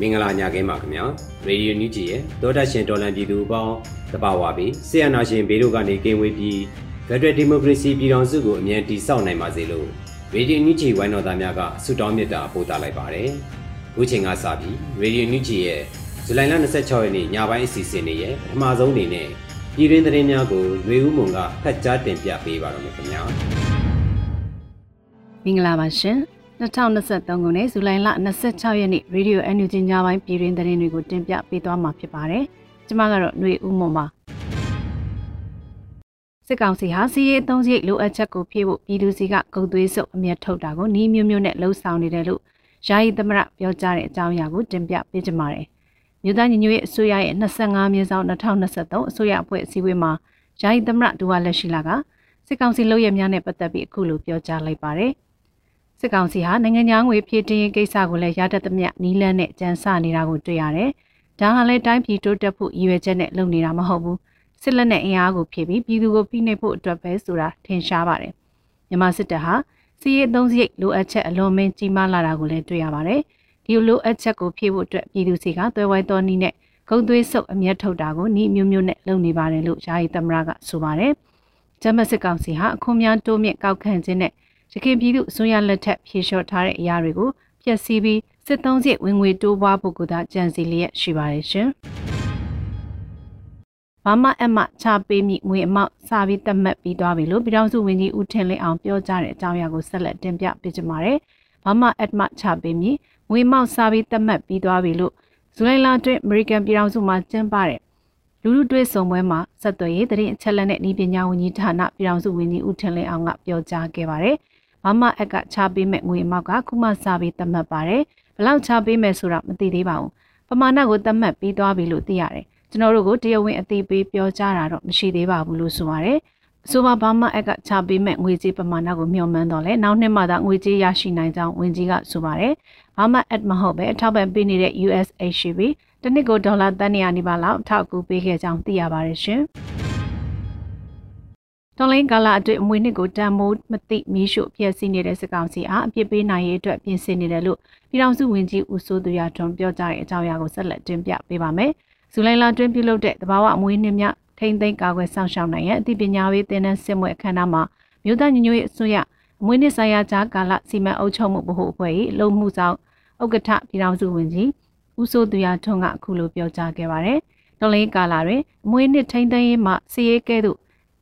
မင်္ဂလာညခင်းပါခင်ဗျာရေဒီယိုညူဂျီရဲ့သောတာရှင်ဒေါ်လန်ပြည်သူအပေါင်းတပါဝါပြီးဆီယနာရှင်ဘေးတို့ကနေကင်းဝေးပြီးဖက်ဒရယ်ဒီမိုကရေစီပြည်ထောင်စုကိုအမြန်တည်ဆောက်နိုင်ပါစေလို့ရေဒီယိုညူဂျီဝိုင်းတော်သားများကဆုတောင်းမေတ္တာပို့သလိုက်ပါတယ်ခုချိန်ကစပြီးရေဒီယိုညူဂျီရဲ့ဇူလိုင်လ26ရက်နေ့ညပိုင်းအစီအစဉ်တွေရဲ့ပထမဆုံးအနေနဲ့ပြည်တွင်းသတင်းများကိုရွေဦးမုံကဖတ်ကြားတင်ပြပေးပါတော့မယ်ခင်ဗျာမင်္ဂလာပါရှင် 2023ခုနှစ်ဇူလိုင်လ26ရက်နေ့ရေဒီယို NUG ညပိုင်းပြည်တွင်သတင်းတွေကိုတင်ပြပေးသွားမှာဖြစ်ပါတယ်။ကျွန်မကတော့ຫນွေဦးမွန်ပါ။စစ်ကောင်စီဟာစီးရေးအုံးစိတ်လိုအပ်ချက်ကိုဖြည့်ဖို့ပြည်သူစီကဂုံသွေးစုပ်အမျက်ထုတ်တာကိုနှီးမျိုးမျိုးနဲ့လှုံ့ဆော်နေတယ်လို့ယာယီသမရပြောကြားတဲ့အကြောင်းအရာကိုတင်ပြပေးကြပါမယ်။မြို့သားညီညွတ်ရေးအစိုးရရဲ့25မြင်းဆောင်2023အစိုးရအဖွဲ့အစည်းအဝေးမှာယာယီသမရဒူဝါလက်ရှိလာကစစ်ကောင်စီလုပ်ရများနဲ့ပတ်သက်ပြီးအခုလိုပြောကြားလိုက်ပါတယ်။ စစ်ကောင်စီဟာနိုင်ငံခြားငွေဖြည့်တင်းရေးကိစ္စကိုလည်းရတတ်သမျှနီးလန်းနဲ့ကြံစနေတာကိုတွေ့ရတယ်။ဒါဟာလည်းတိုင်းပြည်တိုးတက်ဖို့ရည်ရွယ်ချက်နဲ့လုပ်နေတာမဟုတ်ဘူး။စစ်လက်နက်အင်အားကိုဖြည့်ပြီးပြည်သူကိုဖိနှိပ်ဖို့အတွက်ပဲဆိုတာထင်ရှားပါတယ်။မြန်မာစစ်တပ်ဟာစီးရေးအုံးစရိတ်လိုအပ်ချက်အလွန်မင်းကြီးမားလာတာကိုလည်းတွေ့ရပါတယ်။ဒီလိုအပ်ချက်ကိုဖြည့်ဖို့အတွက်ပြည်သူစီကသွဲဝိုင်းတော်နီးနဲ့ဂုံသွေးဆုပ်အမျက်ထုတ်တာကိုဤမျိုးမျိုးနဲ့လုပ်နေပါတယ်လို့ယာယီသမရကဆိုပါတယ်။ဂျမစစ်ကောင်စီဟာအခွန်များတိုးမြင့်ကောက်ခံခြင်းနဲ့ ရခိုင်ပြည်သူအစိုးရလက်ထက်ဖြေလျှော့ထားတဲ့အရာတွေကိုဖျက်ဆီးပြီးစစ်သုံးစစ်ဝင်ငွေတိုးပွားဖို့ကသာကြံစီလျက်ရှိပါတယ်ရှင်။ဘာမအမချပေးမိငွေအမောက်စာပြီးသတ်မှတ်ပြီးသွားပြီလို့ပြည်ထောင်စုဝန်ကြီးဦးထင်လင်းအောင်ပြောကြားတဲ့အကြောင်းအရာကိုဆက်လက်တင်ပြပေးကြပါမယ်။ဘာမအမချပေးမိငွေမောက်စာပြီးသတ်မှတ်ပြီးသွားပြီလို့ဇူလိုင်လအတွင်းအမေရိကန်ပြည်ထောင်စုမှာကျင်းပတဲ့လူလူတွေ့ဆုံပွဲမှာဆက်သွယ်ရေးတရင်အချက်လက်နဲ့ဤပညာဝန်ကြီးဌာနပြည်ထောင်စုဝန်ကြီးဦးထင်လင်းအောင်ကပြောကြားခဲ့ပါတယ်။ ဘာမှအက်ကချပေးမဲ့ငွေအမောက်ကခုမှစပြီးသတ်မှတ်ပါတယ်ဘလောက်ချပေးမယ်ဆိုတာမသိသေးပါဘူးပမာဏကိုသတ်မှတ်ပြီးသွားပြီလို့သိရတယ်ကျွန်တော်တို့ကိုတရားဝင်အသိပေးပြောကြားတာတော့မရှိသေးပါဘူးလို့ဆိုပါတယ်ဆိုပါဘာမှအက်ကချပေးမဲ့ငွေကြေးပမာဏကိုမျှော်မှန်းတော့လဲနောက်နှစ်မှသာငွေကြေးရရှိနိုင်ကြောင်းဝန်ကြီးကဆိုပါတယ်ဘာမှအက်မဟုတ်ပဲအထောက်ပံ့ပေးနေတဲ့ USHB တနစ်ကိုဒေါ်လာတန်း100နီးပါးလောက်အထောက်အကူပေးခဲ့ကြောင်းသိရပါတယ်ရှင် တော်လိုင်းကာလအတွင်းအမွေနှစ်ကိုတန်မိုးမသိမီးရှို့ဖျက်ဆီးနေတဲ့စစ်ကောင်စီအားအပြစ်ပေးနိုင်ရေးအတွက်ပြင်ဆင်နေတယ်လို့ပြည်ထောင်စုဝန်ကြီးဦးစိုးသူရထွန်းပြောကြားတဲ့အကြောင်းအရာကိုဆက်လက်တင်ပြပေးပါမယ်။ဇူလိုင်လတွင်ပြုလုပ်တဲ့တဘာဝအမွေနှစ်များထိမ့်သိမ်းကာကွယ်ဆောင်ရှောက်နိုင်ရန်အသိပညာပေးသင်တန်းစစ်မွဲအခမ်းအနားမှာမြို့သားညီညွတ်ရေးအစိုးရအမွေနှစ်ဆိုင်ရာကြားကာလစီမံအုပ်ချုပ်မှုဗဟိုအဖွဲ့၏လုံမှုဆောင်ဥက္ကဋ္ဌပြည်ထောင်စုဝန်ကြီးဦးစိုးသူရထွန်းကအခုလိုပြောကြားခဲ့ပါတယ်။တော်လိုင်းကာလတွင်အမွေနှစ်ထိမ့်သိမ်းရေးမှစီရေးကဲ့သို့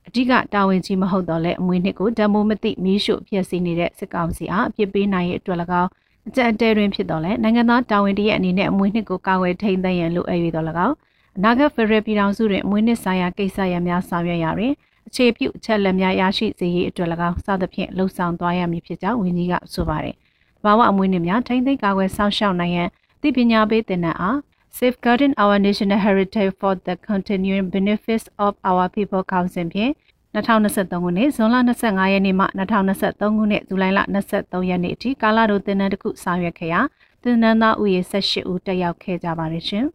အဓိကတာဝန်ကြီးမဟုတ်တော့လဲအမွေနှစ်ကိုဓမ္မိုမသိမီးရှို့ဖျက်ဆီးနေတဲ့စစ်ကောင်စီအားအပြစ်ပေးနိုင်ရဲ့အတွက်၎င်းအကြံအတဲတွင်ဖြစ်တော့လဲနိုင်ငံသားတာဝန်တရအနေနဲ့အမွေနှစ်ကိုကာကွယ်ထိန်းသိမ်းရန်လိုအပ်၍တော့၎င်းအနာဂတ်ဖရယ်ပြည်ထောင်စုတွင်အမွေနှစ်ဆိုင်ရာကိစ္စရပ်များဆောင်ရွက်ရာတွင်အခြေပြုအချက်လက်များရရှိစေရေးအတွက်၎င်းစသဖြင့်လှုံ့ဆော်သွားရမည်ဖြစ်ကြောင်းဝန်ကြီးကဆိုပါတယ်။ဘာဝအမွေနှစ်များထိန်းသိမ်းကာကွယ်ဆောင်ရှောက်နိုင်ရန်သိပညာပေးတင်တဲ့အား Safeguarding our national heritage for the continuing benefits of our people council ဖြင့်2023ခုနှစ်ဇွန်လ25ရက်နေ့မှ2023ခုနှစ်ဇူလိုင်လ23ရက်နေ့အထိကာလတိုတင်နန်းတစ်ခုဆောင်ရွက်ခဲ့ရာတင်နန်းသားဦးရေ18ဦးတက်ရောက်ခဲ့ကြပါတယ်ရှင်။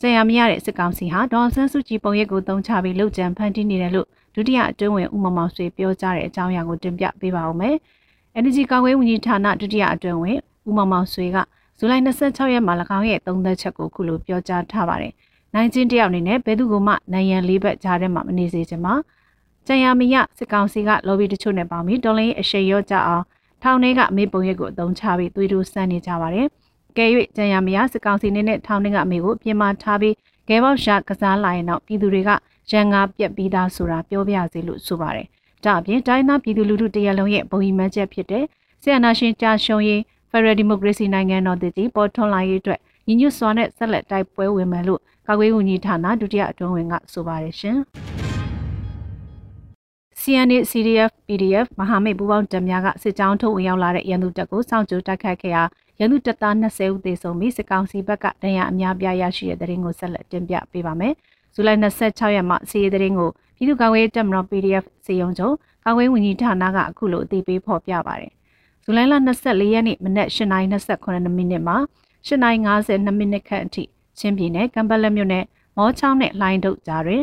ကြံရမရတဲ့စစ်ကောင်စီဟာဒေါ်ဆန်းစုကြည်ပုံရိပ်ကိုတုံးချပြီးလှုပ်ကြံဖန်တီးနေတယ်လို့ဒုတိယအတွင်းဝင်ဦးမမောင်ဆွေပြောကြားတဲ့အကြောင်းအရာကိုတင်ပြပေးပါဦးမယ်။ Energy ကာကွယ်ဝန်ကြီးဌာနဒုတိယအတွင်းဝင်ဦးမမောင်ဆွေက ဇူလိုင်26ရက်မှာ၎င်းရဲ့သုံးသက်ချက်ကိုခုလိုပြောကြားထားပါတယ်။နိုင်ချင်းတယောက်အနေနဲ့ဘယ်သူကမှနိုင်ရန်လေးဘက်ကြားထဲမှာမနေစေချင်ပါကြံရမရစစ်ကောင်စီကလော်ဘီတချို့နဲ့ပေါင်းပြီးဒေါ်လာအရှိန်ရော့ကြအောင်ထောင်ထဲကအမေပုံရိပ်ကိုအသုံးချပြီးသွေးထိုးဆန်းနေကြပါတယ်။ကဲ၍ကြံရမရစစ်ကောင်စီနဲ့ထောင်ထဲကအမေကိုပြင်မာထားပြီးဂဲဘောက်ရှာကစားလာရင်တော့ပြည်သူတွေကရန်ငါပြက်ပြီးသားဆိုတာပြောပြစေလို့ဆိုပါတယ်။ဒါအပြင်တိုင်းသားပြည်သူလူထုတရက်လုံးရဲ့ဘုံကြီးမှန်းချက်ဖြစ်တဲ့ဆီယနာရှင်ကြာရှုံးရေးဖ က်ဒရယ်ဒီမိုကရေစီနိုင်ငံတော်တည်ကြီးပေါ်ထွန်းလာရေးအတွက်ညီညွတ်စွာနဲ့ဆက်လက်တိုက်ပွဲဝင်မယ်လို့ကာကွယ်ရေးဝန်ကြီးဌာနဒုတိယအတွင်းဝင်ကဆိုပါတယ်ရှင်။ CNA CDF PDF မဟာမိတ်ပူးပေါင်းတပ်များကစစ်ကြောင်းထုတ်ဝင်ရောက်လာတဲ့ရန်သူတပ်ကိုစောင့်ကြိုတိုက်ခိုက်ခဲ့ရာရန်သူတပ်သား20ဦးသေဆုံးပြီးစစ်ကောင်စီဘက်ကဒဏ်ရာအများပြားရရှိတဲ့တဲ့ရင်ကိုဆက်လက်တင်ပြပေးပါမယ်။ဇူလိုင်26ရက်မှာစီရေးတဲ့ရင်ကိုပြည်သူ့ကာကွယ်တပ်မတော် PDF စေယုံချုပ်ကာကွယ်ဝန်ကြီးဌာနကအခုလိုအသိပေးဖော်ပြပါတယ်။ ဇူလိုင်လ24ရက်နေ့မနက်8:29မိနစ်မှာ8:52မိနစ်ခန့်အထိချင်းပြည်နယ်ကံပလက်မြို့နယ်မောချောင်းနဲ့လိုင်းဒုတ်ကြားတွင်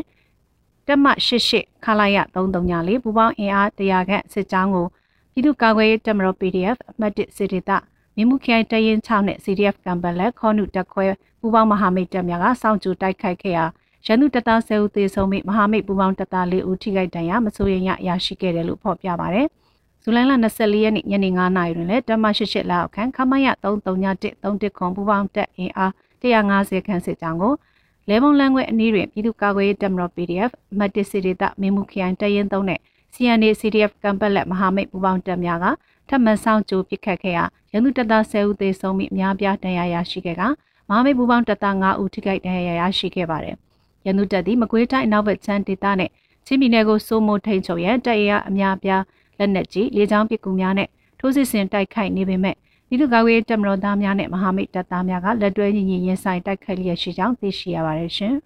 တက်မ88ခလာရ334ပူပေါင်းအင်အား100ခန့်စစ်ကြောင်းကိုပြည်သူ့ကာကွယ်ရေးတပ်မတော် PDF အမှတ်1စစ်ဒေသမြမှုခိုင်တရင်6နဲ့ CDF ကံပလက်ခေါနုတက်ခွဲပူပေါင်းမဟာမိတ်တပ်များကစောင့်ကြိုတိုက်ခိုက်ခဲ့ရာရန်သူတပ်သား10ဦးသေဆုံးပြီးမဟာမိတ်ပူပေါင်းတပ်သား4ဦးထိခိုက်ဒဏ်ရာမဆိုးရင်ရရရှိခဲ့တယ်လို့ဖော်ပြပါဗျ။ ဇူလိုင်လ24ရက်နေ့ညနေ9:00နာရီတွင်လည်းတမ88လောက်ခန့်ခမရ331 31ခွန်ပူပေါင်းတပ်အင်အား150ခန့်စစ်ကြောင်းကိုလဲမုံလန်းခွဲအနည်းတွင်ပြည်သူ့ကာကွယ်ရေးတပ်မတော် PDF မတ်တစီဒေသမင်းမှုခရိုင်တရင်သုံးနဲ့ CNA CDF ကံပက်လက်မဟာမိတ်ပူးပေါင်းတပ်များကထပ်မံဆောင်ကြိုပစ်ခတ်ခဲ့ရာရန်သူတပ်သား10ဦးသေဆုံးပြီးအများပြားဒဏ်ရာရရှိခဲ့ကမဟာမိတ်ပူးပေါင်းတပ်သား9ဦးထိခိုက်ဒဏ်ရာရရှိခဲ့ပါတယ်။ရန်သူတပ်သည်မကွေးတိုင်းအနောက်ဘက်ချမ်းဒေသနဲ့ချင်းပြည်နယ်ကိုစိုးမိုးထိန်ချုပ်ရန်တပ်ရအများပြား လက်နက်ကြီးလေကြောင်းပစ်ကူများနဲ့ထိုးစစ်ဆင်တိုက်ခိုက်နေပေမဲ့ပြည်သူ့ကာကွယ်ရေးတပ်မတော်သားများနဲ့မဟာမိတ်တပ်သားများကလက်တွဲညီညီရင်ဆိုင်တိုက်ခိုက်လျက်ရှိကြောင်းသိရှိရပါတယ်ရှင်။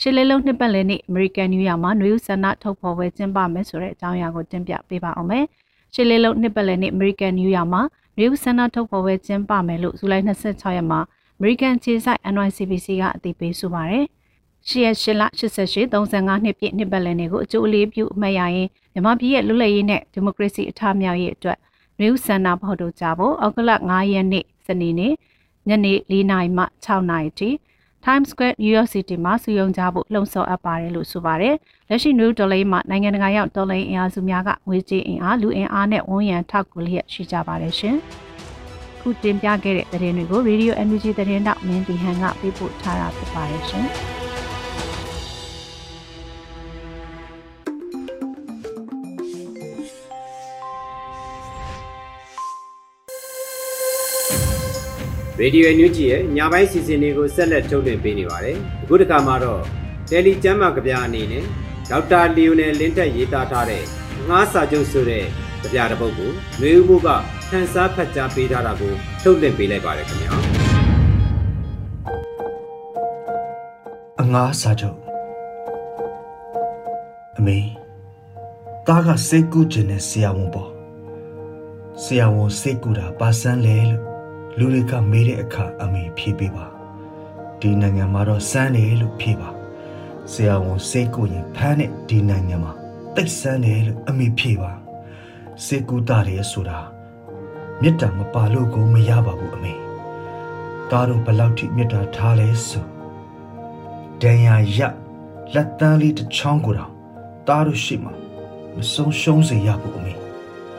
ရှစ်လေးလုံးနှစ်ပတ်လည်နေ့အမေရိကန်နယူးယောက်မှာနယူးဆန္ဒထုတ်ဖော်ပွဲကျင်းပမယ်ဆိုတဲ့အကြောင်းအရာကိုတင်ပြပေးပါအောင်မယ်။ရှစ်လေးလုံးနှစ်ပတ်လည်နေ့အမေရိကန်နယူးယောက်မှာနယူးဆန္ဒထုတ်ဖော်ပွဲကျင်းပမယ်လို့ဇူလိုင်26ရက်မှာအမေရိကန်ခြေဆိုင် NYCBC ကအသိပေးဆိုပါတယ်။ ရှစ်ရက်ရှစ်လ88 35နှစ်ပြည့်နှစ်ပတ်လည်နေ့ကိုအကျိုးအလေးပြုအမှတ်ရရင်မြန်မာပြည်ရဲ့လွတ်လပ်ရေးနဲ့ဒီမိုကရေစီအထမြောက်ရေးအတွက်နယူးဆန္ဒဖော်ထုတ်ကြဖို့အောက်ကလ9ရက်နေ့စနေနေ့ညနေ4နာရီမှ6နာရီထိ Times Square New York City မှာစုယုံကြဖို့လှုံ့ဆော်အပ်ပါတယ်လို့ဆိုပါတယ်။လက်ရှိ New Dollar မှာနိုင်ငံတကာရောက်ဒေါ်လာအင်အားစုများကငွေကြေးအင်အားလူအင်အားနဲ့ဝန်ရံထောက်ကူလျက်ရှိကြပါတယ်ရှင်။ခုတင်ပြခဲ့တဲ့သတင်းတွေကို Radio Energy သတင်းတောက်မင်းတီဟန်ကပေးပို့ထားတာဖြစ်ပါတယ်ရှင်။ Radio NUG ရဲ့ညပိုင်းစီစဉ်တွေကိုဆက်လက်ထုတ်လွှင့်ပေးနေပါတယ်။အခုတစ်ခါမှာတော့ Daily ကျမ်းမာကြပြအနေနဲ့ဒေါက်တာလီယိုနယ်လင်းတက်ရေးသားထားတဲ့ငှားစာချုပ်ဆိုတဲ့ကြပြတစ်ပုဒ်ကိုနှွေဦးမှုကခန်းစားဖတ်ကြားပေးထားတာကိုထုတ်လွှင့်ပေးလိုက်ပါတယ်ခင်ဗျာ။အငှားစာချုပ်အမေတားကစိတ်ကူးခြင်းနဲ့ဆရာဝန်ပေါ့ဆရာဝန်စိတ်ကူးတာပါစမ်းလဲလို့ လူတွေကမေးတဲ့အခါအမေဖြေပေးပါဒီနိုင်ငံမှာတော့စမ်းတယ်လို့ဖြေပါဆရာဝန်စိတ်ကိုရင်ဖမ်းတဲ့ဒီနိုင်ငံမှာတိတ်ဆန်းတယ်လို့အမေဖြေပါစေကူတာတယ်ဆိုတာမေတ္တာမပါလို့ကိုမရပါဘူးအမေသားတို့ဘလောက်ထိမေတ္တာထားလဲဆိုဒဏ်ရာရလက်တန်းလေးတစ်ချောင်းကိုတော့သားတို့ရှိမှမဆုံးရှုံးစေရဘူးအမေ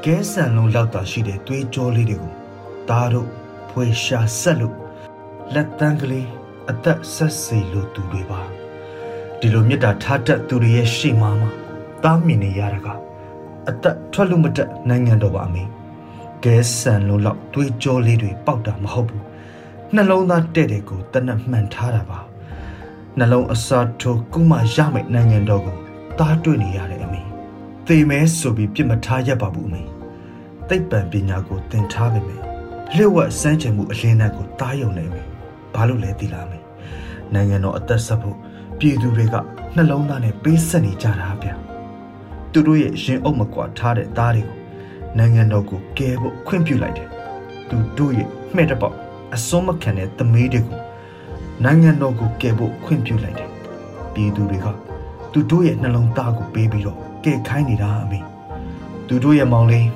ကဲဆန်လုံးလောက်တာရှိတဲ့သွေးကြောလေးတွေကိုသားတို့ ဖွေရှာဆက်လို့လက်တန်းကလေးအသက်ဆက်စေလို့သူတွေပါဒီလိုမြတ်တာထားတတ်သူတွေရဲ့ရှေ့မှာမှာတားမြင်နေရတာကအသက်ထွက်လို့မတက်နိုင်ငံတော်ပါအမေကဲဆန်လို့လောက်တွေးကြောလေးတွေပေါက်တာမဟုတ်ဘူးနှလုံးသားတဲ့တဲ့ကိုတနက်မှန်ထားတာပါနှလုံးအစာထိုးကုမရမယ့်နိုင်ငံတော်ကိုတားတွေ့နေရတယ်အမေသေမဲဆိုပြီးပြစ်မထားရပါဘူးအမေသိပ္ပံပညာကိုသင်ထားပေမဲ့ လျှို့ဝှက်စမ်းချင်မှုအလင်းနဲ့ကိုတားယုံနေမယ်ဘာလို့လဲသိလားမေနိုင်ငံတော်အသက်ဆက်ဖို့ပြည်သူတွေကနှလုံးသားနဲ့ပေးဆက်နေကြတာဗျသူတို့ရဲ့ရင်အုပ်မကွာထားတဲ့သားတွေကိုနိုင်ငံတော်ကိုကယ်ဖို့ခွင့်ပြုလိုက်တယ်သူတို့ရဲ့မှဲ့တပေါက်အစွန်းမခံတဲ့သမီးတွေကိုနိုင်ငံတော်ကိုကယ်ဖို့ခွင့်ပြုလိုက်တယ်ပြည်သူတွေကသူတို့ရဲ့နှလုံးသားကိုပေးပြီးတော့ကယ်ခိုင်းနေတာအမေသူတို့ရဲ့မောင်လေး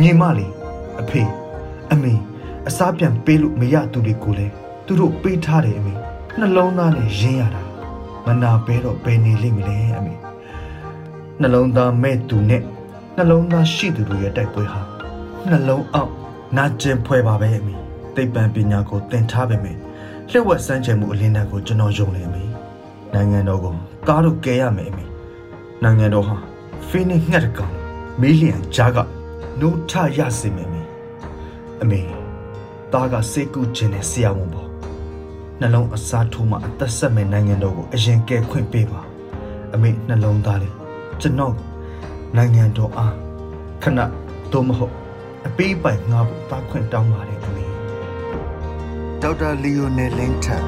ညီမလေးအဖေ အမေအစားပြန်ပေးလို့မရသူတွေကိုလည်းသူတို့ပေးထားတယ်အမေနှလုံးသားနဲ့ရင်းရတာမနာပဲတော့ဘယ်နေလိမ့်မလဲအမေနှလုံးသားမဲ့သူနဲ့နှလုံးသားရှိသူတို့ရဲ့တိုက်ပွဲဟာနှလုံးအောက်နာကျင်ဖွဲပါပဲအမေသိပ္ပံပညာကိုသင်ထားပေမဲ့လျှက်ဝက်စမ်းချင်မှုအလင်းတန်းကိုကျွန်တော်ယုံနေအမေနိုင်ငံတော်ကိုကားတို့ကဲရမယ်အမေနိုင်ငံတော်ဟာဖိနစ်ငှက်တကောင်မီလီယံဂျာကနိုးထရစေမယ်မေ အမေသားကစိတ်ကူးခြင်းနဲ့ဆရာဝန်ပေါ့နှလုံးအစားထိုးမှအသက်ဆက်မဲ့နိုင်ငံတော်ကိုအရင်ကဲခွင့်ပေးပါအမေနှလုံးသားလေးကျွန်တော်နိုင်ငံတော်အားခဏတော့မဟုတ်အပေးပိုင်ငါ့ကိုတားခွင့်တောင်းပါတယ်အမေဒေါက်တာလီယိုနယ်လင်းထက်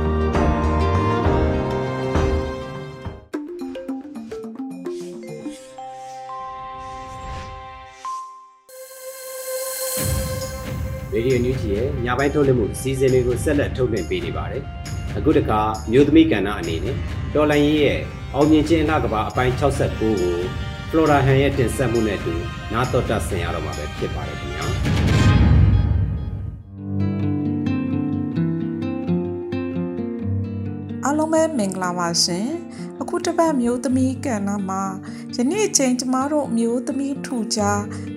ရေဒီယိုညူဂျီရဲ့ညပိုင်းထုတ်လွှင့်မှုအစီအစဉ်လေးကိုဆက်လက်ထုတ်လွှင့်ပေးနေပါတယ်။အခုတခါမြို့သမီးကဏ္ဍအနေနဲ့တော်လိုင်းရေးရဲ့အောင်မြင်ခြင်းအလှကဘာအပိုင်း69ကိုဖလိုရာဟန်ရဲ့တင်ဆက်မှုနဲ့အတူနားတော်တာဆင်ရတော့မှာပဲဖြစ်ပါတယ်ခင်ဗျာ။အားလုံးပဲမင်္ဂလာပါရှင်အ ခုတစ်ပတ်မျိုးသမီးကဏ္ဍမှာယနေ့ချိန်ကျမတို့မျိုးသမီးထူကြ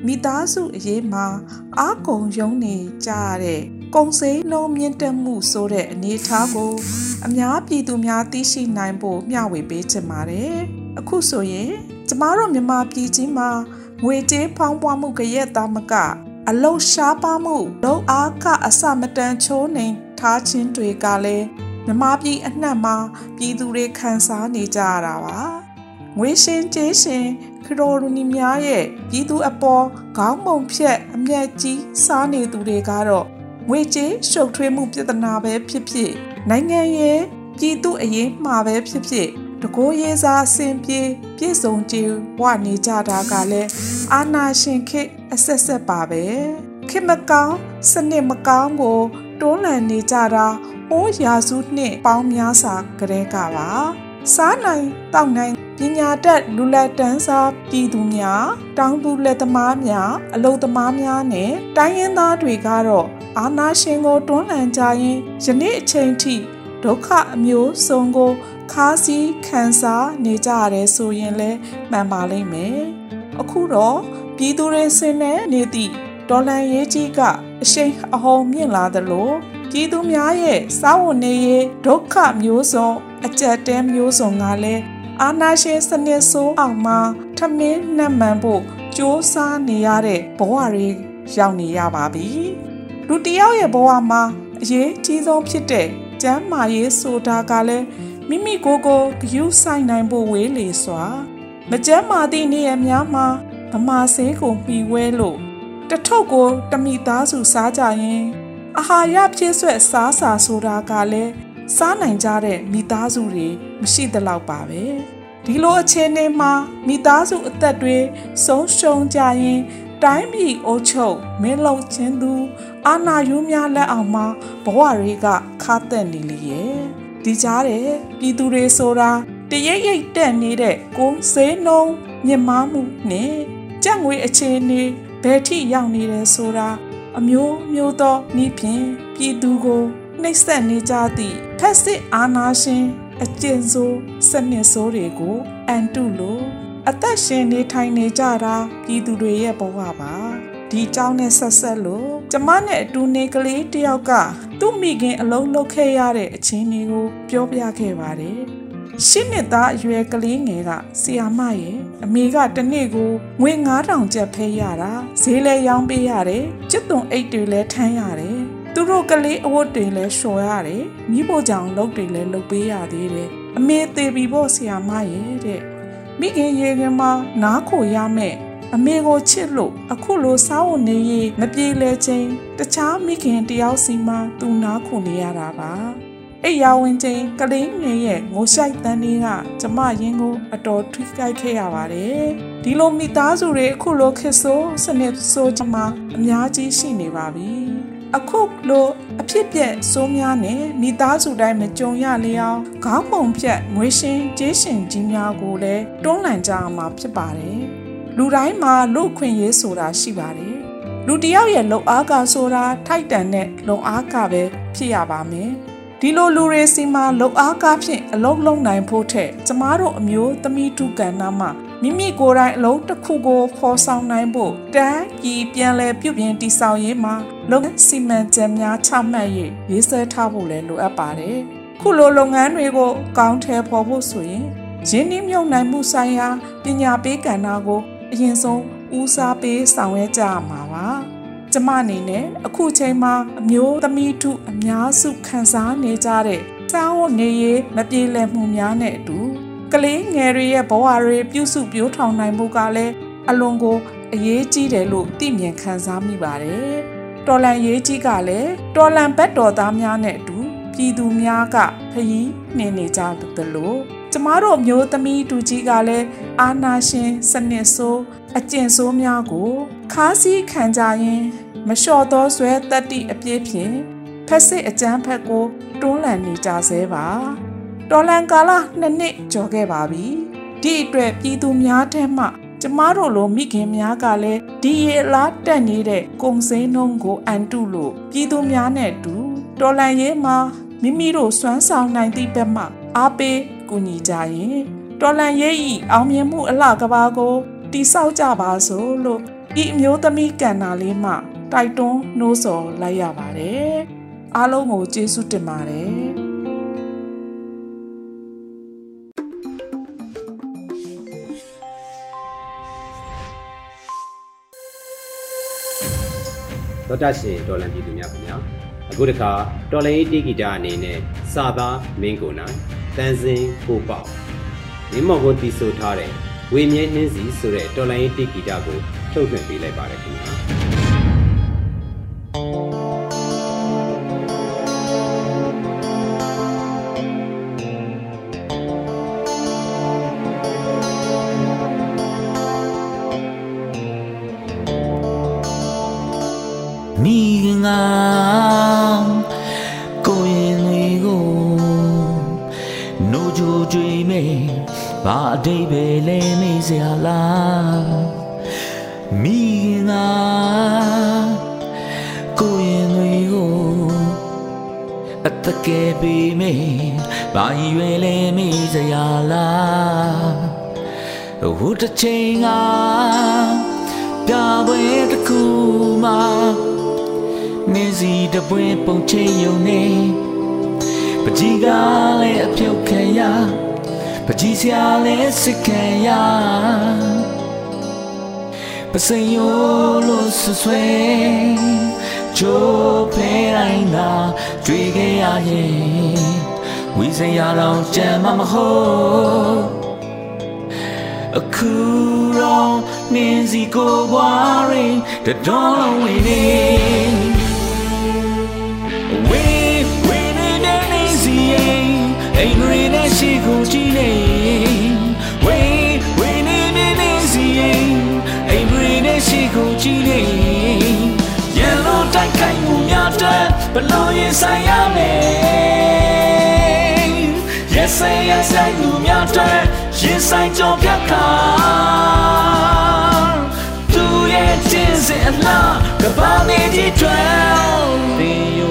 မိသားစုအရေးမှာအားကုန်ယုံနေကြရတဲ့ကုံစိမ်းလုံးမြင့်တက်မှုဆိုတဲ့အနေအထားကို အများပြည်သူများသိရှိနိုင်ဖို့မျှဝေပေးချင်ပါတယ်အခုဆိုရင်ကျမတို့မြန်မာပြည်ကြီးမှာငွေကြေးဖောင်းပွားမှုကြရက်သားမကအလုတ်ရှားပါမှုလုံအားကအစမတန်ချိုးနှိမ်ထားခြင်းတွေကလည်း မြမပြည်အနှံ့မှာပြည်သူတွေခံစားနေကြရတာပါငွေရှင်ကျေးရှင်ခရိုနီများရဲ့ပြည်သူအပေါ်ခေါင်းပုံဖြတ်အမျက်ကြီးစားနေသူတွေကတော့ငွေကြေးရှုပ်ထွေးမှုပြဿနာပဲဖြစ်ဖြစ်နိုင်ငံရဲ့ပြည်သူအရေးမှာပဲဖြစ်ဖြစ်တကိုးရေးစားအစဉ်ပြေပြည့်စုံကြည်ဝနေကြတာကလည်းအာနာရှင်ခေတ်အဆက်ဆက်ပါပဲခေတ်မကောင်းစနစ်မကောင်းကိုတွန်းလှန်နေကြတာ အိုးရာစုနှစ်ပေါင်းများစွာကလေးကပါစားနိုင်တောက်နိုင်ပညာတတ်လူလက်တန်းစားပြည်သူများတောင်သူလက်သမားများအလုသမားများနဲ့တိုင်းရင်းသားတွေကတော့အာနာရှင်ကိုတွန်းလှန်ကြရင်ယနေ့အချိန်ထိဒုက္ခအမျိုးစုံကိုခါးစည်းခံစားနေကြရတယ်ဆိုရင်လည်းမှန်ပါလိမ့်မယ်အခုတော့ပြည်သူတွေဆင်းနေနေသည့်ဒေါ်လန်ရေးကြီးကအရှိန်အဟုန်မြင့်လာသလို ပြည်သူများရဲ့စာဝန်နေရေးဒုက္ခမျိုးစုံအကြက်တဲမျိုးစုံကလည်းအာနာရှင်စနစ်ဆိုးအောင်မှာထမင်းနှံ့မှန်ဖို့ကြိုးစားနေရတဲ့ဘဝတွေရောက်နေရပါပြီလူတယောက်ရဲ့ဘဝမှာအရေးကြီးဆုံးဖြစ်တဲ့ကျမ်းမာရေးဆိုတာကလည်းမိမိကိုယ်ကိုဂရုစိုက်နိုင်ဖို့ဝေးလေစွာ မကျမ်းမာသည့်နေရာများမှာဗမာဆေးကိုမှီဝဲလို့တထုပ်ကိုတမိသားစုစားကြရင် အာဟာရပြည့်စွက်စားစာဆိုတာကလည်းစားနိုင်ကြတဲ့မိသားစုတွေမရှိသလောက်ပါပဲဒီလိုအခြေအနေမှာမိသားစုအသက်တွေဆုံးရှုံးကြရင်တိုင်းပြည်အုပ်ချုပ်မင်းလုံချင်းသူ အာနာယူများလက်အောင်မှာဘဝတွေကခါသက်နေလေရဲ့ဒီကြားတဲ့ပြည်သူတွေဆိုတာတရိပ်ရိပ်တက်နေတဲ့ကိုယ်စေးနှုံမြင့်မားမှုနဲ့ကြက်ငွေအခြေအနေဘယ်ထိရောက်နေတယ်ဆိုတာ အမျိုးမျိုးသောဤဖြင့်ပြည်သူကိုနှိပ်စက်နေကြသည့်ဖက်စစ်အာဏာရှင်အကျဉ်းဆိုးစနစ်ဆိုးတွေကိုအန်တုလို့အသက်ရှင်နေထိုင်နေကြတာပြည်သူတွေရဲ့ဘဝပါဒီเจ้าနဲ့ဆက်ဆက်လို့ကျမနဲ့အတူနေကလေးတယောက်ကသူ့မိခင်အလုံးလုတ်ခဲ့ရတဲ့အချင်းတွေကိုပြောပြခဲ့ပါတယ် ရှစ်နှစ်သားအရွယ်ကလေးငယ်ကဆီယာမရဲ့အမေကတနေ့ကိုငွေ9000ကျပ်ဖဲရတာဈေးလဲရောင်းပေးရတယ်ကျွတ်သွန်အိတ်တွေလဲထမ်းရတယ်သူတို့ကလေးအဝတ်တွေလဲလျှော်ရတယ်မိဖို့ကြောင့်လုပ်တွေလဲလုပ်ပေးရသေးတယ်အမေသေးပြီပေါ့ဆီယာမရဲ့တဲ့မိခင်ရေခင်မှာနားခိုရမယ်အမေကိုချစ်လို့အခုလိုစားဝတ်နေရေးမပြေလဲချင်းတခြားမိခင်တယောက်စီမှသူနားခုနေရတာပါ အိယာဝင်ချင်းကလေးငယ်ရဲ့ငိုဆိုင်တန်းလေးကကျမရင်ကိုအတော်ထွေးကြိုက်ခဲ့ရပါတယ်ဒီလိုမိသားစုတွေအခုလိုခစ်ဆိုးစနစ်ဆိုးချမအများကြီးရှိနေပါပြီအခုလိုအဖြစ်ပြက်စိုးများနဲ့မိသားစုတိုင်းမကြုံရလျောင်းခေါင်းပုံဖြတ်ငွေရှင်ကျေးရှင်ကြီးများကိုလည်းတွန်းလှန်ကြအောင်မှာဖြစ်ပါတယ်လူတိုင်းမှာလူခွင့်ရေးဆိုတာရှိပါတယ်လူတယောက်ရဲ့လုံအားကဆိုတာထိုက်တန်တဲ့လုံအားကပဲဖြစ်ရပါမယ် ဒီလိုလူတွေစီမှာလုံအားကားဖြင့်အလုံးလုံးနိုင်ဖို့ထက်ကျမတို့အမျိုးသမီးထုကဏ္ဍမှာမိမိကိုယ်တိုင်အလုံးတစ်ခုကိုဖော်ဆောင်နိုင်ဖို့တန်းကြီးပြန်လဲပြုပြင်တည်ဆောက်ရေးမှာလုပ်စီမံချက်များချမှတ်၍ရေးဆွဲထားဖို့လည်းလိုအပ်ပါတယ်။ခုလိုလုပ်ငန်းတွေကိုကောင်းထဲဖော်ဖို့ဆိုရင်ရင်းနှီးမြှုပ်နှံမှုဆိုင်ရာပညာပေးကဏ္ဍကိုအရင်ဆုံးဦးစားပေးဆောင်ရွက်ကြရမှာပါ။ ကျမအနေနဲ့အခုချိန်မှာအမျိုးသမီးထုအများစုခံစားနေကြတဲ့စောင်းဝနေရေးမပြေလည်မှုများနဲ့အတူကလေးငယ်တွေရဲ့ဘဝတွေပြုစုပြောထောင်နိုင်မှုကလည်းအလွန်ကိုအရေးကြီးတယ်လို့သိမြင်ခံစားမိပါတယ်။တော်လန်ရေးကြီးကလည်းတော်လန်ဘက်တော်သားများနဲ့အတူပြည်သူများကဖျီးနှင်နေကြတယ်လို့ကျမတို့မျိုးသမီးတူကြီးကလည်းအာနာရှင်စနစ်ဆိုး အကျင့်ဆိုးများကိုခါးစည်းခံကြရင်မလျှော့သောဆွဲတက်တိအပြည့်ဖြင့်ဖက်စစ်အကျန်းဖက်ကိုတွန်းလှန်နေကြဆဲပါတော်လန်ကာလနှစ်နှစ်ကျော်ခဲ့ပါပြီဒီအတွက်ပြည်သူများထဲမှကျမတို့လိုမိခင်များကလည်းဒီရေလားတက်နေတဲ့ကုံစိမ်းနှုံးကိုအန်တုလို့ပြည်သူများနဲ့တူတော်လန်ရေးမှာမိမိတို့စွမ်းဆောင်နိုင်သည့်ဘက်မှအားပေးကူညီကြရင်တော်လန်ရေးဤအောင်မြင်မှုအလှကဘာကို တိဆောက်ကြပါစို့လို့ဤအမျိုးသမီးကဏ္ဍလေးမှတိုက်တွန်းနှိုးဆော်လိုက်ရပါတယ်အားလုံးကိုကျေးဇူးတင်ပါတယ်ဒေါက်တာရှင်ဒေါ်လန်ပြည်သူများခင်ဗျာအခုတခါတော်လိုင်းတီဂီတာအနေနဲ့စာသားမင်းကိုနိုင်တန်စင်ကိုပေါမင်းမော်ကိုတီဆိုထားတဲ့ ဝေမြဲနှင်းစီဆိုတဲ့တော်လိုင်းတီဂီတာကိုထုတ်လွှင့်ပေးလိုက်ပါတယ်ခင်ဗျာမိငါကိုရင်တွေကိုနိုးကြိုကြွေမေဘာအတိတ် ဘာရွယ်လဲမေးစရာလားဟိုတစ်ချိန်ကပြပွဲတစ်ခုမှာနေစီတပွဲပုံချင်းယုံနေပကြီးကလည်းအပြုတ်ခံရပကြီးစရာလည်းစစ်ခံရပစင်ယောလို့ဆွဆွဲချိုးဖဲတိုင်းသာတွေ့ခဲ့ရရင်ဝီ စရာတော့ကြမ်းမမဟုတ်အခုတော့နင်းစီကိုဘွားရင်တတော်လုံးဝင်နေဝေးဝေးနေတဲ့နေစီရင်အိမ်ရီနဲ့ရှိကိုကြည့်နေဝေးဝေးနေတဲ့နေစီရင်အိမ်ရီနဲ့ရှိကိုကြည့်နေရန်လို့တိုက်ခိုက်မှုများတဲ့ဘလို့ရင်ဆိုင်ရမယ် Yes yes I လူများတဲ့ရင်ဆိုင်ကြောပြတ်ခါသူရဲ့ခြင်းစင်အလားကဘာနေဒီတွယ်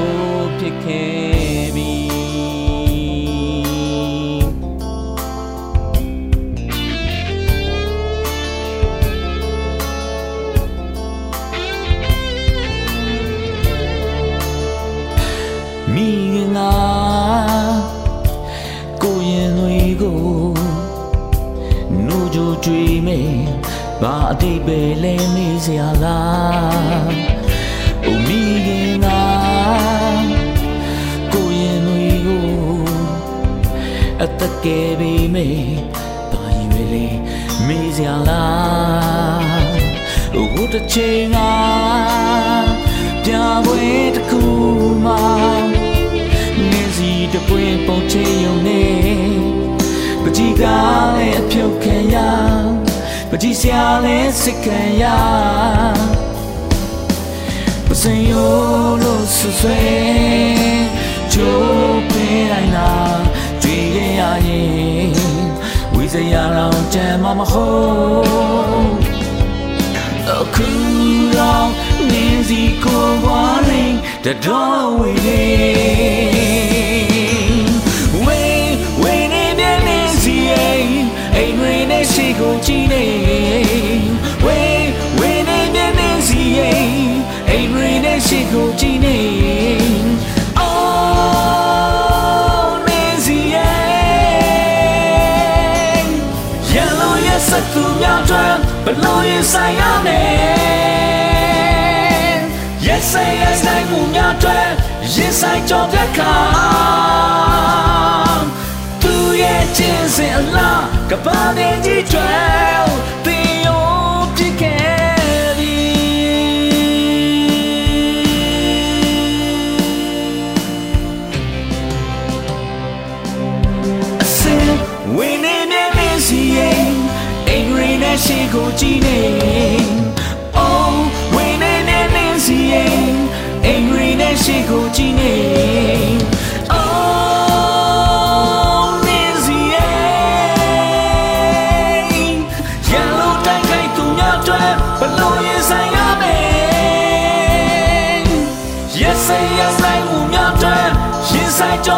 ဘာအတိတ်ပဲလဲမေးစရာလားအိုမိငါကိုရင်တွေကိုအတကယ်ပဲမေဘာရွယ်လဲမေးစရာလားဟိုတစ်ချိန်ကပြပွဲတစ်ခုမှာနေစီတပွင့်ပုံချယုံနေပကြီးကလည်းအပြုတ်ခံရ ပကြီးစရာလည်းစစ်ခံရပစင်ယောလို့ဆွဆွဲချိုးပေးလိုက်နာတွေ့ခဲ့ရရင်ဝိစရာတော့ကြမ်းမမဟုတ်အခုတော့နေစီကိုဝါရင်တတော်ဝေး ဘလို့ရင်ဆိုင်ရမယ် Yes say yes နိုင်မှုများတွေရင်ဆိုင်ကြောပြတ်ခါသူရဲ့ချင်းစင်အလားကပါနေကြီးတွေ ရင်းနဲ့ရှိကိုကြည့်နေ Oh ဝင်းနေမြဲမြဲစီရင်အိမ်ရင်းနဲ့ရှိကိုကြည့်နေ Oh မြဲစီရင်ရန်လို့တိုက်ခိုက်သူများတွေဘလို့ရင်ဆိုင်ရမယ် Yes say yes နိုင်မှုများတွေရင်ဆိုင်ကြော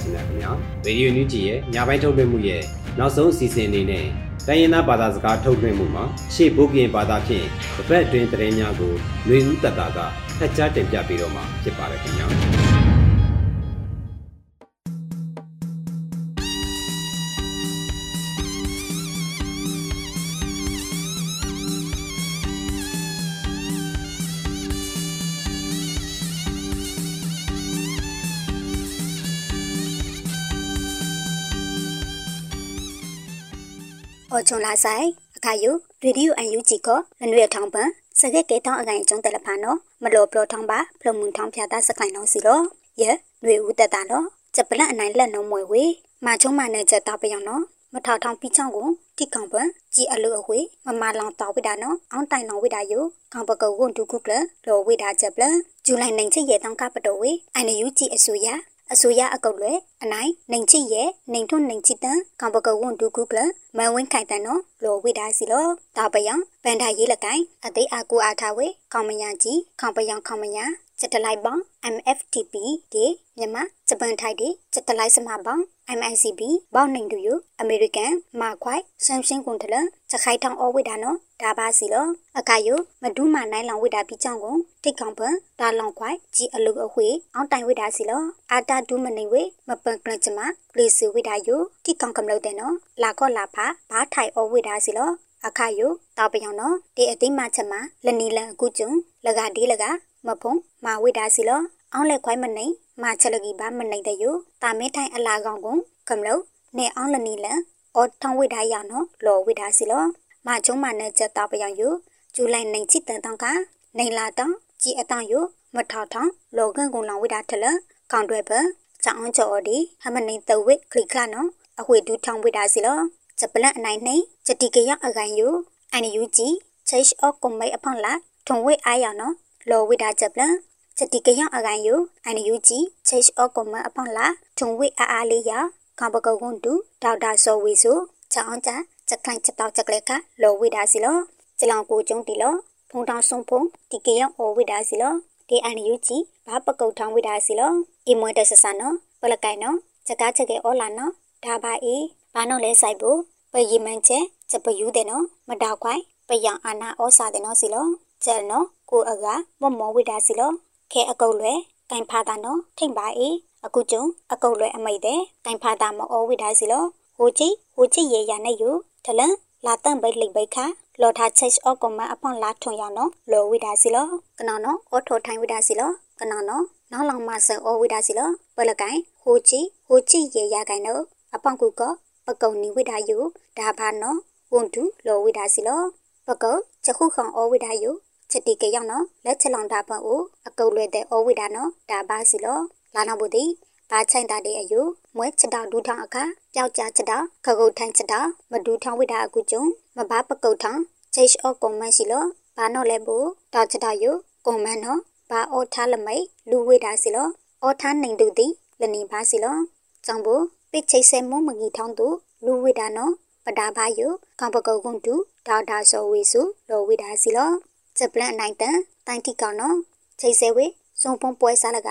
တော်တက်ရှင်များခင်ဗျာရေဒီယိုညူဂျီရဲ့ညပိုင်းထုတ်လွှင့်မှုရဲ့နောက်ဆုံးအစီအစဉ်အနေနဲ့တိုင်းရင်းသားဘာသာစကားထုတ်လွှင့်မှုမှာရှေ့ဘုတ်ကင်ဘာသာဖြင့်တစ်ပတ်အတွင်းသတင်းများကိုຫນွေဦးတတကဖတ်ကြားတင်ပြပေးတော့မှာဖြစ်ပါတယ်ခင်ဗျာ ချုံလာဆိုင်အခါယူရေဒီယိုအန်ယူဂျီကိုလနွေထောင်းပန်စကက်ကေတောင်းအကိုင်ကျုံတယ်လဖာနော်မလောပလောထောင်းပါဖလုံမှုန်ထောင်းဖြာတာစကိုင်နော်စီလောယေနွေဦးတက်တာနော်ချက်ပလက်အနိုင်လက်နော်မွေဝေမာချုံမနဲ့ချက်တော့ပြောင်းနော်မထောက်ထောင်းပြီးချောင်းကိုတိကောင်ပန်ជីအလူအဝေမမလောင်တော်ဝိတာနော်အောင်းတိုင်လောင်ဝိတာယိုကောင်ပကုတ်ဝွန်ဒုခုကလလောဝိတာချက်ပလဇူလိုင်နိုင်ချက်ရဲ့တောင်းကပတော်ဝေအန်ယူဂျီအဆူရ အစိုးရအကုတ်လွယ်အနိုင်နိုင်ချစ်ရဲ့နိုင်ထွန်းနိုင်ချစ်တန်ကောင်ပကဝွန်ဒူကုကလမန်ဝင်းခိုင်တန်နော်လောဝိဒါစီလောတာပယံဗန်ဒါရေးလကိုင်အသိအကူအားထားဝေကောင်မညာကြီးခေါင်ပယံခေါင်မညာစက်တလိုက်ပေါင်း MFTP ဒီမြန်မာဂျပန်ထိုက်ဒီစက်တလိုက်စမပေါင်း MICB ဘောင်းနိုင်တူယအမေရိကန်မာခွိုင်ဆမ်ရှင်းကွန်တလစခိုင်ထောင်အဝိဒါနော်ဒါပါစီလောအခါယမဒူးမနိုင်လောင်ဝိဒါပြီးကြောင်းကိုထိတ်ကောင်ပန်ဒါလောင်ခွိုင်ជីအလုအဝေအောင်းတိုင်ဝိဒါစီလောအာတာဒူးမနေဝေမပန်ကလချမပလီစီဝိဒါယထိကောင်ကမလို့တဲ့နော်လာခော့လာဖာဘားထိုင်အဝိဒါစီလောအခါယတောက်ပြောင်နော်ဒီအသိမချက်မှာလနီလန်အခုကျုံလကဒီလကမဖုံမာဝိဒါစီလော အောင်းလက်ခွိုင်းမနေမာချက်လကီပါမနေတဲ့ယတာမဲထိုင်အလာကောင်ကိုကမလို့နေအောင်းလနီလန်အော်ထောင်းဝိဒါရနော်လောဝိဒါစီလောမာချုံမနဲ့ချက်တောက်ပြောင်ယဇူလိုင်နိုင်ချစ်တန်တောင်းကနိုင်လာတောင်းကြည်အတောင်းယမထောက်ထောင်းလောကန်ကုံလောင်ဝိဒါထလကောင်တွေပဲချောင်းချော်ဒီဟမနေတဝိခလိခလာနော်အဝေဒူထောင်းဝိဒါစီလောဂျပလန်အနိုင်နှိစတိကရအကန်ယအန်ယူဂျီချိတ်အော့ကွန်မိတ်အဖောင်းလာထုံဝိအားရနော်လောဝိဒါဂျပလ န်စတိကရအကန်ယအန်ယူဂျီချိတ်အော့ကွန်မအဖောင်းလာထုံဝိအားအားလေးရကဘကကွန်တူဒေါက်တာဆောဝီဆိုချောင်းချချက်ခိုင်ချက်တောက်ချက်ကလေးကလောဝိဒါစီလောကျလောင်ကိုကျုံတီလောဖုံတောင်ဆုံးဖုံဒီကရအောဝိဒါစီလောဒီအန်ယူဂျီဘာပကုတ်ထောင်းဝိဒါစီလောအီမွေတဆဆာနော်ပလကိုင်နော်ချက်ကားချက်ကေအောလာနော်ဒါပါအေးဘာနော်လဲဆိုင်ဖို့ပယီမန်ချက်ချက်ပယူတဲ့နော်မတောက်ခွိုင်ပယံအာနာဩစာတဲ့နော်စီလောချက်နော်ကိုအကမမောဝိဒါစီလော ခဲအကုတ်လွယ်ကင်ဖာတာနော်ထိတ်ပါအေးအခုကျုံအကုတ်လွယ်အမိတ်တဲ့ကင်ဖာတာမဩဝိဒါစီလောဟိုချီဟိုချီရေရနဲ့ယူထလန်လာတန့်ပိတ်လိတ်ပိတ်ခါလော်ထားချက်အော့ကွန်မအဖောင်းလာထွန်ရနော်လော်ဝိဒါစီလောကနော်နော်အော်ထိုထိုင်ဝိဒါစီလောကနော်နော်နောက်လောင်မဆန်အော်ဝိဒါစီလောပလကိုင်ဟိုချီဟိုချီရေရကိုင်နော်အပေါင်ကူကပကုံနီဝိဒါယူဒါဘာနော်ဝန်တူလောဝိဒါစီလောပကုံချက်ခုခေါအောဝိဒါယူ ချက်တီကရောက်နော်လက်ချက်လောင်တာပန်အိုအကုတ်လွဲတဲ့အောဝိဒါနော်ဒါဘာစီလောလာနောက်ဘူးတီဘာချိုင်တာတဲ့အယူမွဲချက်တောင်ဒူထောင်အခါပျောက်ကြားချက်တောင်ခကုတ်ထိုင်ချက်တောင်မဒူထောင်ဝိဒါအကူကျုံမဘာပကုတ်ထောင်ချိတ်အော့ကွန်မန်စီလောဘာနော်လဲဘူးတောက်ချက်တောင်ယူကွန်မန်နော်ဘဘာအောထားလမိတ်လူဝေတာစီလောအောထားနိုင်တူသည်လနေပါစီလောကြောင့်ဘပိချိတ်ဆဲမုံမကြီးထောင်းသူလူဝေတာနော်ပဒါဘာယကံပကုတ်ကွန်တူဒေါက်တာဆောဝီစုလောဝေတာစီလော ချက်ပလန်နိုင်တန်တိုင်တီကောင်နော်ချိတ်ဆဲဝေစုံဖုံပွဲစားလက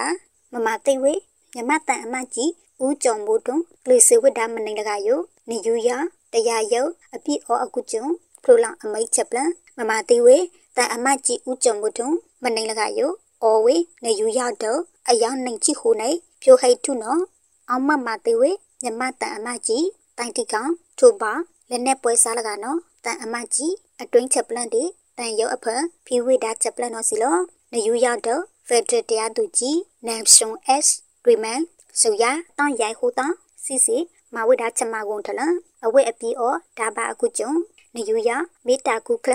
မမသိဝေမြမတန်အမကြီးဦးကြုံမို့တွန်ကလစ်စေဝိဒါမနိုင်လကယနေယူရတရားယုတ်အပြည့်အောအကုကျုံဖလိုလောင်အမိတ်ချက်ပလန်မမတိဝေတန်အမကြီးဦးကြုံမို့တွန်မနိုင်လကယအောဝေနေယူရတော့အယောင်နိုင်ချီဟိုနေဖြိုဟိတ်ထုနော်အောင်မမတိဝေမြမတန်အမကြီးတိုင်တီကောင်ထိုပါလက်နဲ့ပွဲစားလကနော်တန်အမကြီးအတွင်းချက်ပလန်တေ တန်ရုပ်အဖဖီဝိဒါချက်ပလန်နော်စီလောနေယူရတော့ဖက်ဒရယ်တရားသူကြီးနမ်ရှုံ S ရီမန်ဆိုရတောင်းရိုက်ဟူတောင်းစီစီမဝိဒါချမကုန်ထလအဝဲအပီအောဒါဘာအခုကျုံနေယူရမေတာကုကလ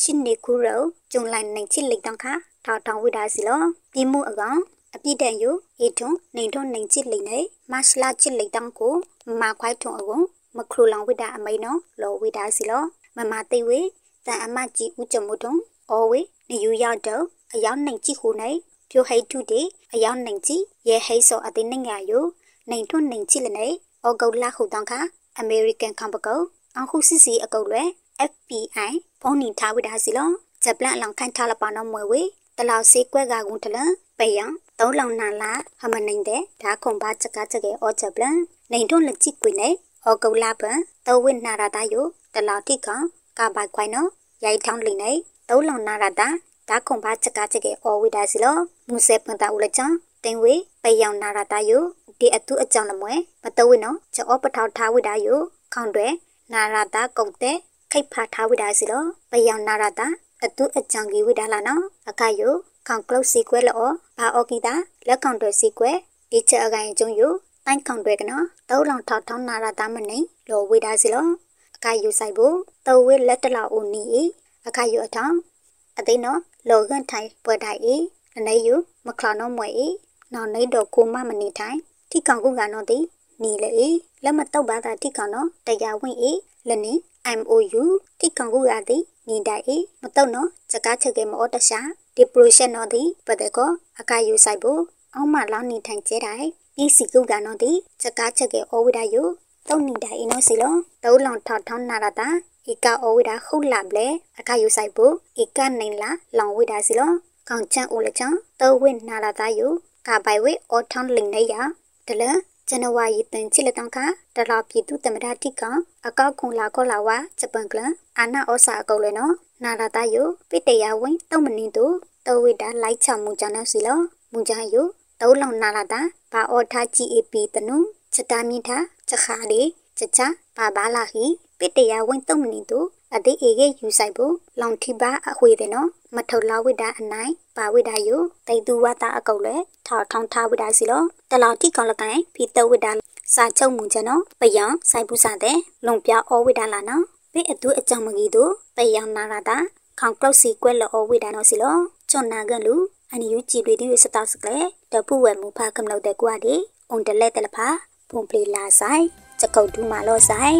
ရှင်နေကူရောကျုံလိုက်နိုင်ချစ်လိတ်တောင်းခါထောက်ထောင်ဝိဒါစီလောပြီးမှုအကောင်အပြည့်တန်ယူအေထုံနေထုံနိုင်ချစ်လိတ်နေမတ်လာချစ်လိတ်တောင်းကိုမခွိုက်ထုံအကုန်မခရူလောင်ဝိဒါအမိန်နော်လောဝိဒါစီလောမမသိဝေ တန်အမကြီးဦးကြမှုတုံအော်ဝေနေယူရတော့အယောင်နိုင်ချစ်ဟူနေပြိုဟိတ်ထုတေအယောင်နိုင်ချီရဲဟိတ်စောအသိနိုင်ငါယိုနိုင်ထွန်းနိုင်ချီလနေဩဂုတ်လာခုတောင်းခါ American ကံပကောအခုစီစီအကုတ်လွယ် FBI ဖုန်းနီထားဝိဒါစီလောဂျပလန်အလောင်ခန့်ထားလပါနော်မွေဝေတလောက်စေးကွက်ကကုန်တလပေယံသုံးလောင်နာလာဟမနိုင်တဲ့ဓာခုံပါချကချကေဩဂျပလန်နိုင်ထွန်းလက်ချီကွေနေဩဂုတ်လာပန်တဝိနာရတာယိုတလောက်တိက ကပိုက်ခွိုင်နော်ရိုက်ထောင်းလိနေသုံးလောင်နာရတာဒါခုံပါချက်ကချကေအော်ဝိဒါစီလောမူဆေပန်တာဦးလချံတင်ဝေပယောင်နာရတာယိုဒီအတုအကြောင်းလမွဲမတဝိနောချောပထောက်ထားဝိဒါယိုခေါန်တွေနာရတာကုတ်တဲ့ခိတ်ဖာထားဝိဒါစီလောပယောင်နာရတာအတုအကြောင်းကြီးဝိဒါလာနော်အခါယိုခေါန်ကလုတ်စီကွဲလောဘာအော်ကီတာလက်ခေါန်တွေစီကွဲဒီချက်အကိုင်ကျုံယိုတိုင်းခေါန်တွေကနော်တောလောင်ထောက်ထောင်းနာရတာမနေလောဝိဒါစီလော အခါယိုဆိုင်ဖို့တဝေလက်တလောက်ဦးနီအခါယိုအထောင်းအသိနော်လောကန်ထိုင်ပွဲတိုင်ဤအနေယူမခလာနောမွေဤနော်နေတော့ကိုမမနေထိုင်ထိကောင်ကုကနော်တိနီလေဤလက်မတော့ပါတာထိကောင်နော်တရားဝင်ဤလနေ MOU ထိကောင်ကုကတိနီတိုင်ဤမတော့နော်စကားချက်ကမောတရှာဒီပရိုရှက်နော်တိပတဲ့ကောအကယူဆိုင်ဖို့အောင်မလောင်းနေထိုင်ကျဲတိုင်ဤစီကုကနော်တိစကားချက်ကဩဝိဒယု တုံနေတိုင်ဤနော်စီလောတောလောင်ထောက်ထောင်းနာရတာဧကအဝိဒါခုလပ်လေအခါယူဆိုင်ဖို့ဧကနိုင်လာလောင်ဝိဒါစီလောကောင်ချန်အိုလချန်တောဝိနာလာတာယုကပိုင်ဝိအော်ထွန်လင်းနေရတလဇန်နဝါရီတန်ချီလတောင်ခတလာပြည်သူတမရတိကအကောက်ခုံလာခေါလာဝါဂျပန်ကလအာနာဩစာအကုတ်လေနော်နာလာတာယုပိတရဝင်းတုံမနင်းတူတောဝိဒါလိုက်ချမှုကြောင့်နော်စီလောမူကြယုတောလောင်နာလာတာဘာအော်ထား GAP တနုချက်တာမြင့်တာ ချက်ခါလေချက်ချဘာဘာလာဟီပိတရဝင်းတုံမနီတူအတိအေကေယူဆိုင်ဖို့လောင်ထီပါအခွေတဲ့နော်မထုလာဝိဒါအနိုင်ပါဝိဒါယုတိတ်သူဝတာအကုတ်လေထောက်ထောင်းထားဝိဒါစီလောတလောက်တိကောင်လကိုင်ဖီတဝိဒါစာချုပ်မှုချနော်ပယံဆိုင်ပူစားတဲ့လုံပြအောဝိဒါလာနော်ပိအတူအကြောင်းမကြီးတို့ပယံနာရတာခေါင်ကလုတ်စီကွဲလောဝိဒါနော်စီလောချွန်နာကလူအန်ယူကြည်တွေဒီစတာစကလေတပူဝဲမူဖာကမလို့တဲ့ကွာဒီအုံတလက်တလဖာ ဖုန်ပလီလာဆိုင်ချက်ကုတ်ဒူမာလောဆိုင်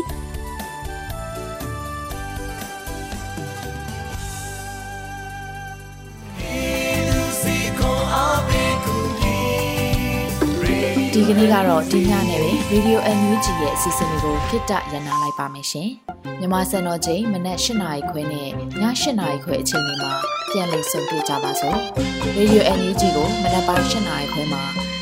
ဒီကနေ့ကတော့ဒီညနဲ့ပဲ Radio NUG ရဲ့အစီအစဉ်လေးကိုခਿੱတရနာလိုက်ပါမယ်ရှင်။မြမစံတော်ချိန်မနက်၈နာရီခွဲနဲ့ည၈နာရီခွဲအချိန်တွေမှာပြန်လည်ဆုံတွေ့ကြပါစို့။ Radio NUG ကိုမနက်ပိုင်း၈နာရီခွဲမှာ